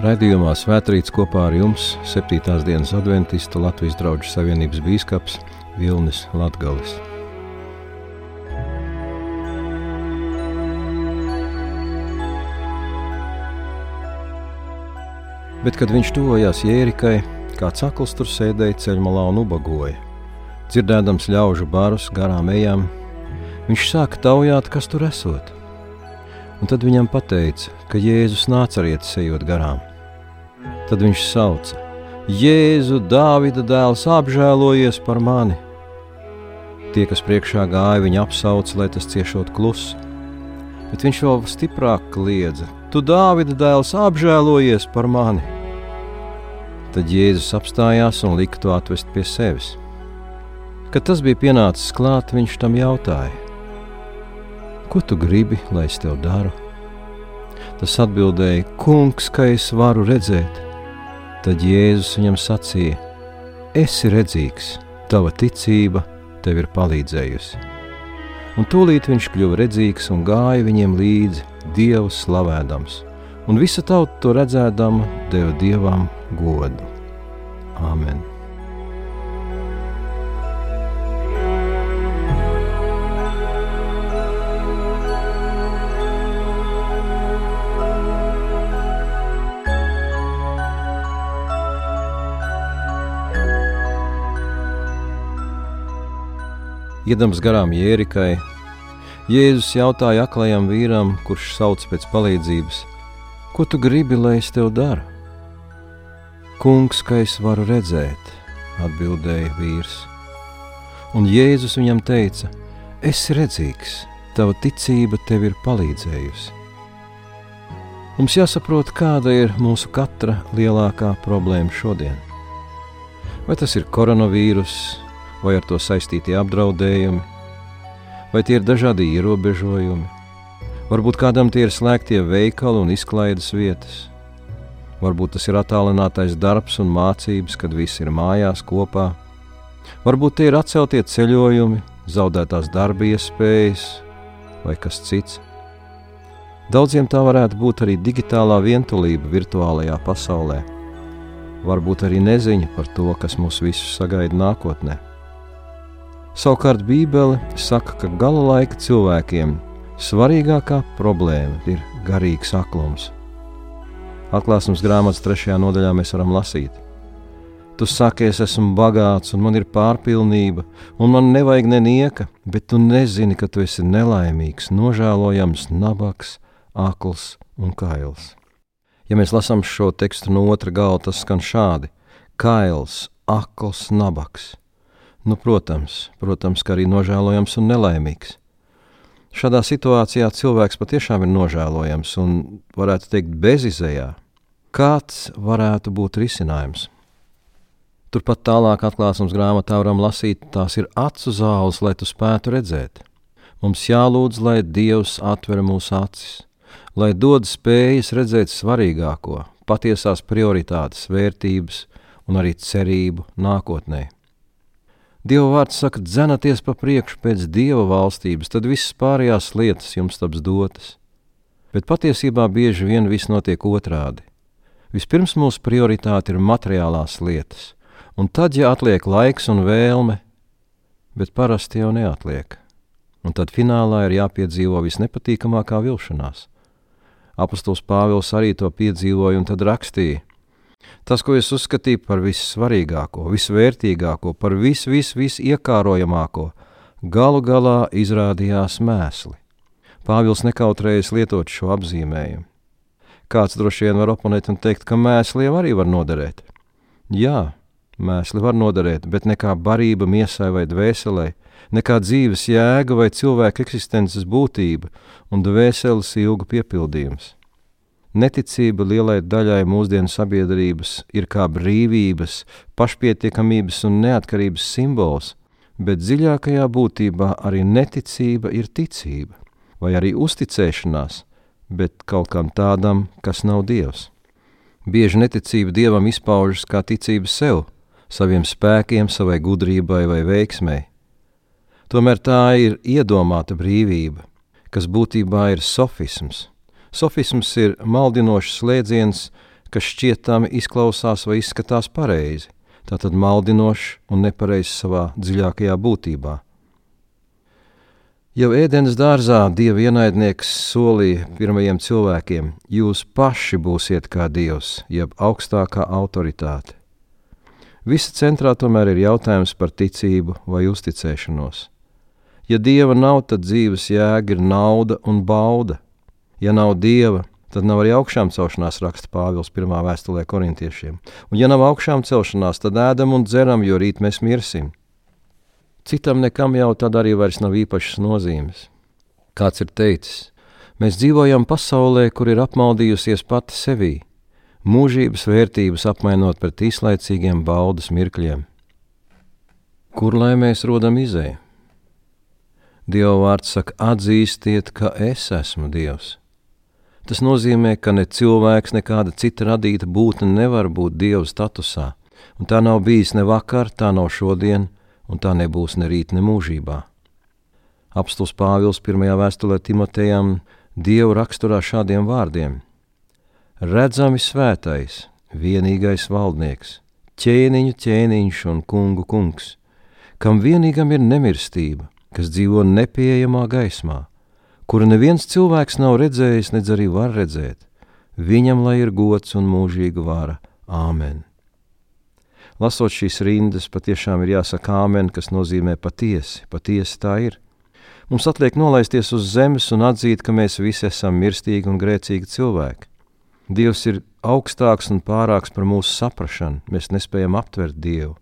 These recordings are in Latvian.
Radījumā Svētrīts kopā ar jums 7. dienas adventista Latvijas draugu savienības bīskaps Vilnis Latgalis. Bet, kad viņš tuvojās Jērikai, kāds akls tur sēdēja ceļmalā un ubagoja. Dzirdēdams ļaužu barus garām ejām, viņš sāka taujāt, kas tur esot. Un tad viņam teica, ka Jēzus nāca arī ejot garām. Tad viņš sauca: Jēzu, Dāvida dēls, apžēlojies par mani! Tie, kas priekšā gāja, viņu apsauca, lai tas ciešot klusu. Bet viņš vēl stiprāk kliedza: Tu, Dāvida dēls, apžēlojies par mani! Tad Jēzus apstājās un lika to atvest pie sevis. Kad tas bija pienācis klāt, viņš tam jautāja: Ko tu gribi, lai es tev daru? Tas atbildēja: Kungs, ka es varu redzēt. Tad Jēzus viņam sacīja: Esi redzīgs, tava ticība tev ir palīdzējusi. Un tūlīt viņš kļuva redzīgs un gāja viņiem līdzi, Dievu slavēdams, un visa tauta to redzēdama deva Dievam godu. Āmen! Iedams garām Jērikai, Jēzus jautāja aklajam vīram, kurš sauc pēc palīdzības: Ko tu gribi, lai es tev daru? Kungs, ka es varu redzēt, atbildēja vīrs. Un Jēzus viņam teica: Esi redzīgs, tava ticība tev ir palīdzējusi. Mums jāsaprot, kāda ir mūsu katra lielākā problēma šodien. Vai tas ir koronavīruss, vai ar to saistītie apdraudējumi, vai tie ir dažādi ierobežojumi. Varbūt kādam tie ir slēgtie veikali un izklaides vietas. Varbūt tas ir attālinātais darbs un mācības, kad visi ir mājās kopā. Varbūt tie ir atceltie ceļojumi, zaudētās darba iespējas vai kas cits. Daudziem tā varētu būt arī digitālā vientulība virtuālajā pasaulē. Varbūt arī neziņa par to, kas mūs visus sagaida nākotnē. Savukārt Bībele saka, ka gala laika cilvēkiem svarīgākā problēma ir garīgs aklums. Atklāsmes grāmatas trešajā nodaļā mēs varam lasīt. Tu saki, es esmu bagāts, un man ir pārpilnība, un man nevajag nenieka, bet tu nezini, ka tu esi nelaimīgs, nožēlojams, nabaks, akls un kails. Ja mēs lasām šo tekstu no otra gala, tas skan šādi: kails, akls, nabaks. Nu, protams, protams, ka arī nožēlojams un nelaimīgs. Šādā situācijā cilvēks patiešām ir nožēlojams un, varētu teikt, bezizējā. Kāds varētu būt risinājums? Turpat tālāk atklāsmes grāmatā varam lasīt, tās ir acu zāles, lai tu spētu redzēt. Mums jālūdz, lai Dievs atver mūsu acis, lai dod spējas redzēt svarīgāko, patiesās prioritātes, vērtības un arī cerību nākotnē. Dieva vārds saka, dzenaties pa priekšu pēc dieva valstības, tad visas pārējās lietas jums taps dotas. Bet patiesībā bieži vien viss notiek otrādi. Vispirms mūsu prioritāte ir materiālās lietas, un tad, ja atliek laiks un vēlme, bet parasti jau neatliek, un tad finālā ir jāpiedzīvo visnepatīkamākā vilšanās. Apostols Pāvils arī to piedzīvoja un tad rakstīja: Tas, ko es uzskatīju par vissvarīgāko, visvērtīgāko, par visu, visu, visu iekārojamāko, galu galā izrādījās mēsli. Pāvils nekautrējas lietot šo apzīmējumu. Kāds droši vien var oponēt un teikt, ka mēsli jau arī var noderēt. Jā, mēsli var noderēt, bet nekā barība miesai vai dvēselē, nekā dzīves jēga vai cilvēka eksistences būtība un dvēseles ilgu piepildījums. Neticība lielai daļai mūsdienu sabiedrības ir kā brīvības, pašpietiekamības un neatkarības simbols, bet dziļākajā būtībā arī neticība ir ticība, vai arī uzticēšanās, bet kaut kam tādam, kas nav Dievs. Bieži neticība Dievam izpaužas kā ticība sev, saviem spēkiem, savai gudrībai vai veiksmei. Tomēr tā ir iedomāta brīvība, kas būtībā ir sofisms Sofisms ir maldinošs slēdziens, kas šķietami izklausās vai izskatās pareizi, tātad maldinošs un nepareizs savā dziļākajā būtībā. Jau ēdienas dārzā Dieva ienaidnieks solīja pirmajiem cilvēkiem: Jūs paši būsiet kā Dievs, jeb augstākā autoritāte. Visa centrā tomēr ir jautājums par ticību vai uzticēšanos. Ja dieva nav, tad dzīves jēga ir nauda un bauda. Ja nav dieva, tad nav arī augšām celšanās, raksta Pāvils 1. vēstulē korintiešiem. Un, ja nav augšām celšanās, tad ēdam un dzeram, jo rīt mēs mirsim. Citam nekam jau tad arī vairs nav īpašas nozīmes. Kāds ir teicis, mēs dzīvojam pasaulē, kur ir apmaldījusies pati sevī, mūžības vērtības apmainot pret īslaicīgiem baudas mirkļiem. Kur lai mēs rodam izēju? Dieva vārds saka, atzīstiet, ka es esmu Dievs. Tas nozīmē, ka ne cilvēks, nekāda cita radīta būtne nevar būt Dieva statusā, un tā nav bijis ne vakar, tā nav šodien, un tā nebūs ne rīt, ne mūžībā. Apstults Pāvils pirmajā vēstulē Timotejam Dievu raksturā šādiem vārdiem: Redzami svētais, vienīgais valdnieks, ķēniņu ķēniņš un kungu kungs, kam vienīgam ir nemirstība kas dzīvo nepieejamā gaismā, kuru neviens cilvēks nav redzējis, nedz arī var redzēt. Viņam lai ir gods un mūžīga vara. Āmen! Lasot šīs rindas, patiešām ir jāsaka āmen, kas nozīmē patiesi, patiesi tā ir. Mums atliek nolaisties uz zemes un atzīt, ka mēs visi esam mirstīgi un grēcīgi cilvēki. Dievs ir augstāks un pārāks par mūsu saprašanu, mēs nespējam aptvert Dievu.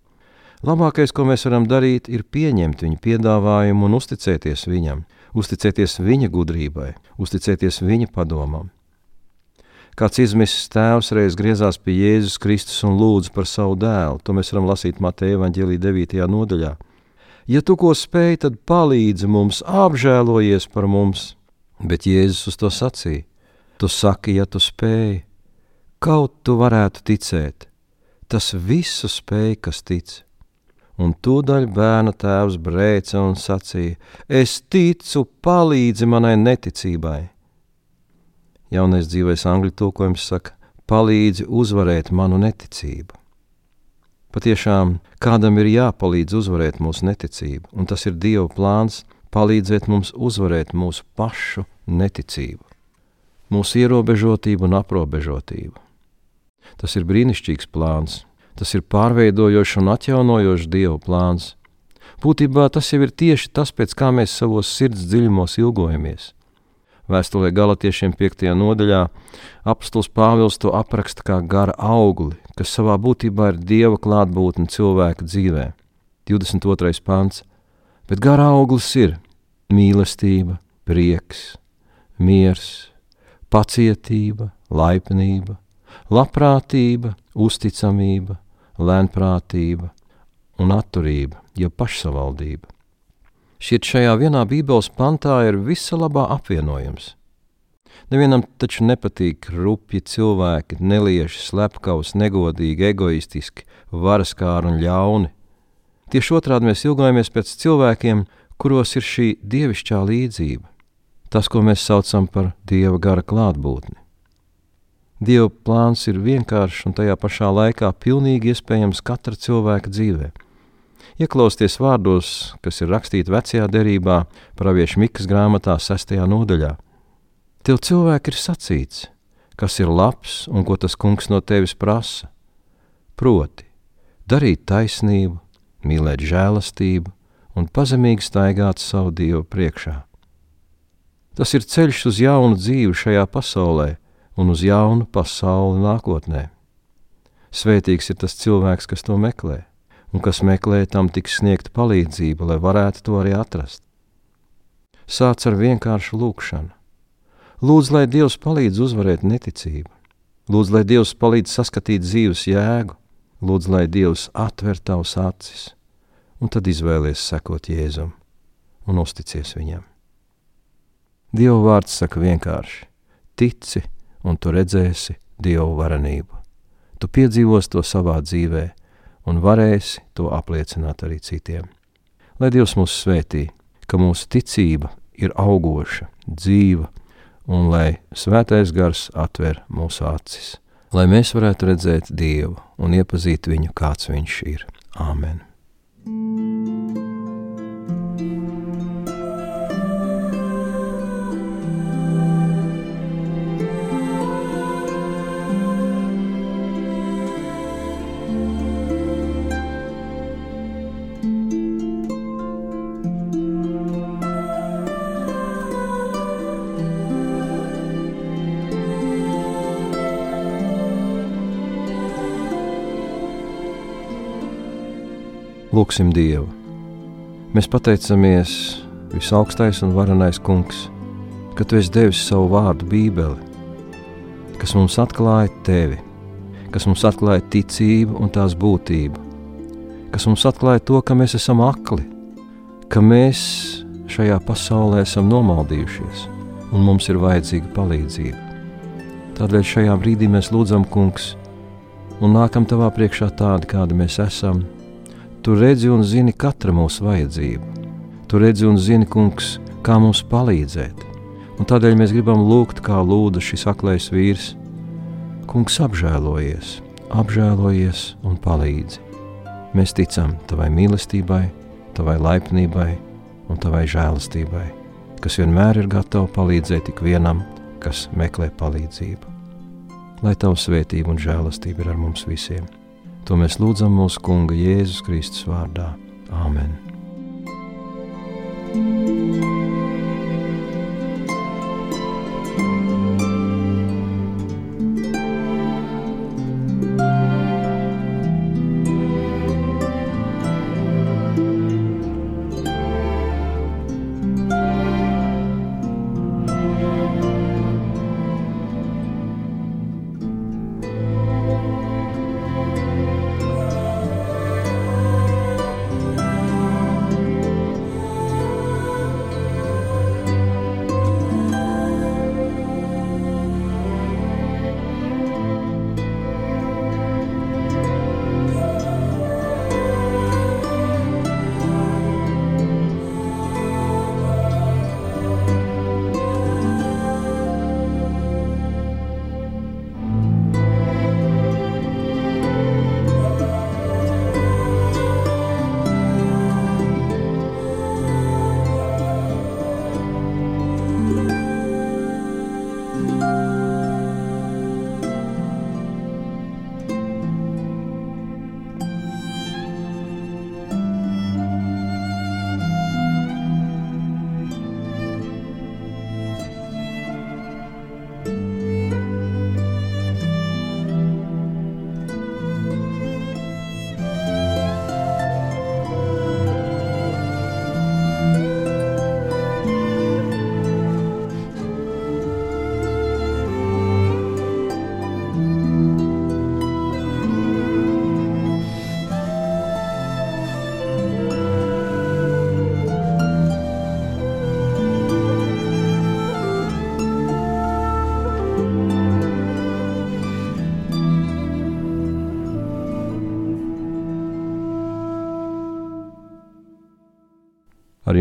Labākais, ko mēs varam darīt, ir pieņemt viņa piedāvājumu un uzticēties viņam, uzticēties viņa gudrībai, uzticēties viņa padomam. Kāds izmisis tēvs reiz griezās pie Jēzus Kristus un lūdza par savu dēlu. To mēs varam lasīt Mateja evaņģēlī 9. nodaļā. Ja tu ko spēj, tad palīdzi mums, apžēlojies par mums. Bet Jēzus uz to sacīja: Tu saki, ja tu spēj, kaut tu varētu ticēt. Tas visu spēj, kas tic un tūdaļ bērna tēvs brēca un sacīja: Es ticu, palīdzi manai neticībai. Jaunais dzīvais angļu tulkojums saka: Palīdzi uzvarēt manu neticību. Patiešām kādam ir jāpalīdz uzvarēt mūsu neticību, un tas ir Dieva plāns palīdzēt mums uzvarēt mūsu pašu neticību, mūsu ierobežotību un aprobežotību. Tas ir brīnišķīgs plāns, Tas ir pārveidojošs un atjaunojošs Dieva plāns. Būtībā tas jau ir tieši tas, pēc kā mēs savos sirds dziļumos ilgojamies. Vēstulē galotiešiem 5. nodaļā apstults Pāvils to apraksta kā gara augli, kas savā būtībā ir Dieva klātbūtne cilvēka dzīvē. 22. pants. Bet gara auglis ir mīlestība, prieks, miers, pacietība, laipnība, labprātība, uzticamība, lēnprātība un atturība, jeb pašsavaldība. Šķiet, šajā vienā Bībeles pantā ir visa labā apvienojums. Nevienam taču nepatīk rupji cilvēki, nelieši, slepkavs, negodīgi, egoistiski, varaskāri un ļauni. Tieši otrādi mēs ilgojamies pēc cilvēkiem, kuros ir šī dievišķā līdzība, tas, ko mēs saucam par dieva gara klātbūtni. Dieva plāns ir vienkāršs un tajā pašā laikā pilnīgi iespējams katra cilvēka dzīvē. Ieklausieties vārdos, kas ir rakstīti vecajā derībā, praviešu Mikas grāmatā, 6. nodaļā. Tev cilvēki ir sacīts, kas ir labs un ko tas kungs no tevis prasa. Proti, darīt taisnību, mīlēt žēlastību un pazemīgi staigāt savu dievu priekšā. Tas ir ceļš uz jaunu dzīvi šajā pasaulē un uz jaunu pasauli nākotnē. Svētīgs ir tas cilvēks, kas to meklē, un kas meklē tam tiks sniegta palīdzība, lai varētu to arī atrast. Sāc ar vienkāršu lūgšanu. Lūdzu, lai Dievs palīdz uzvarēt neticību, lūdzu, lai Dievs palīdz saskatīt dzīves jēgu, lūdzu, lai Dievs atver tavus acis, un tad izvēlies sekot Jēzum un uzticies viņam. Dieva vārds saka vienkārši: tici, un tu redzēsi Dievu varenību. Tu piedzīvos to savā dzīvē un varēsi to apliecināt arī citiem. Lai Dievs mūs svētī, ka mūsu ticība ir augoša, dzīva, un lai svētais gars atver mūsu acis. lai mēs varētu redzēt Dievu un iepazīt viņu, kāds viņš ir. Āmen! Lūksim Dievu! Mēs pateicamies, visaugstais un varenais Kungs, ka Tu esi devis savu vārdu, Bībeli, kas mums atklāja Tevi, kas mums atklāja ticību un tās būtību, kas mums atklāja to, ka mēs esam akli, ka mēs šajā pasaulē esam nomaldījušies un mums ir vajadzīga palīdzība. Tādēļ šajā brīdī mēs lūdzam, Kungs, un nākam Tavā priekšā tādi, kādi mēs esam Tu redzi un zini katra mūsu vajadzību. Tu redzi un zini, kungs, kā mums palīdzēt. Un tādēļ mēs gribam lūgt, kā lūdza šis aklais vīrs. Kungs, apžēlojies, apžēlojies un palīdzi. Mēs ticam tavai mīlestībai, tavai laipnībai un tavai žēlastībai, kas vienmēr ir gatava palīdzēt ikvienam, kas meklē palīdzību. Lai tava svētība un žēlastība ir ar mums visiem! To mēs lūdzam mūsu Kunga Jēzus Kristus vārdā. Āmen! thank you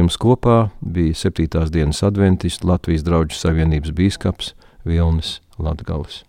jums kopā bija 7. dienas adventists Latvijas draugu savienības bīskaps Vilnis Latgals.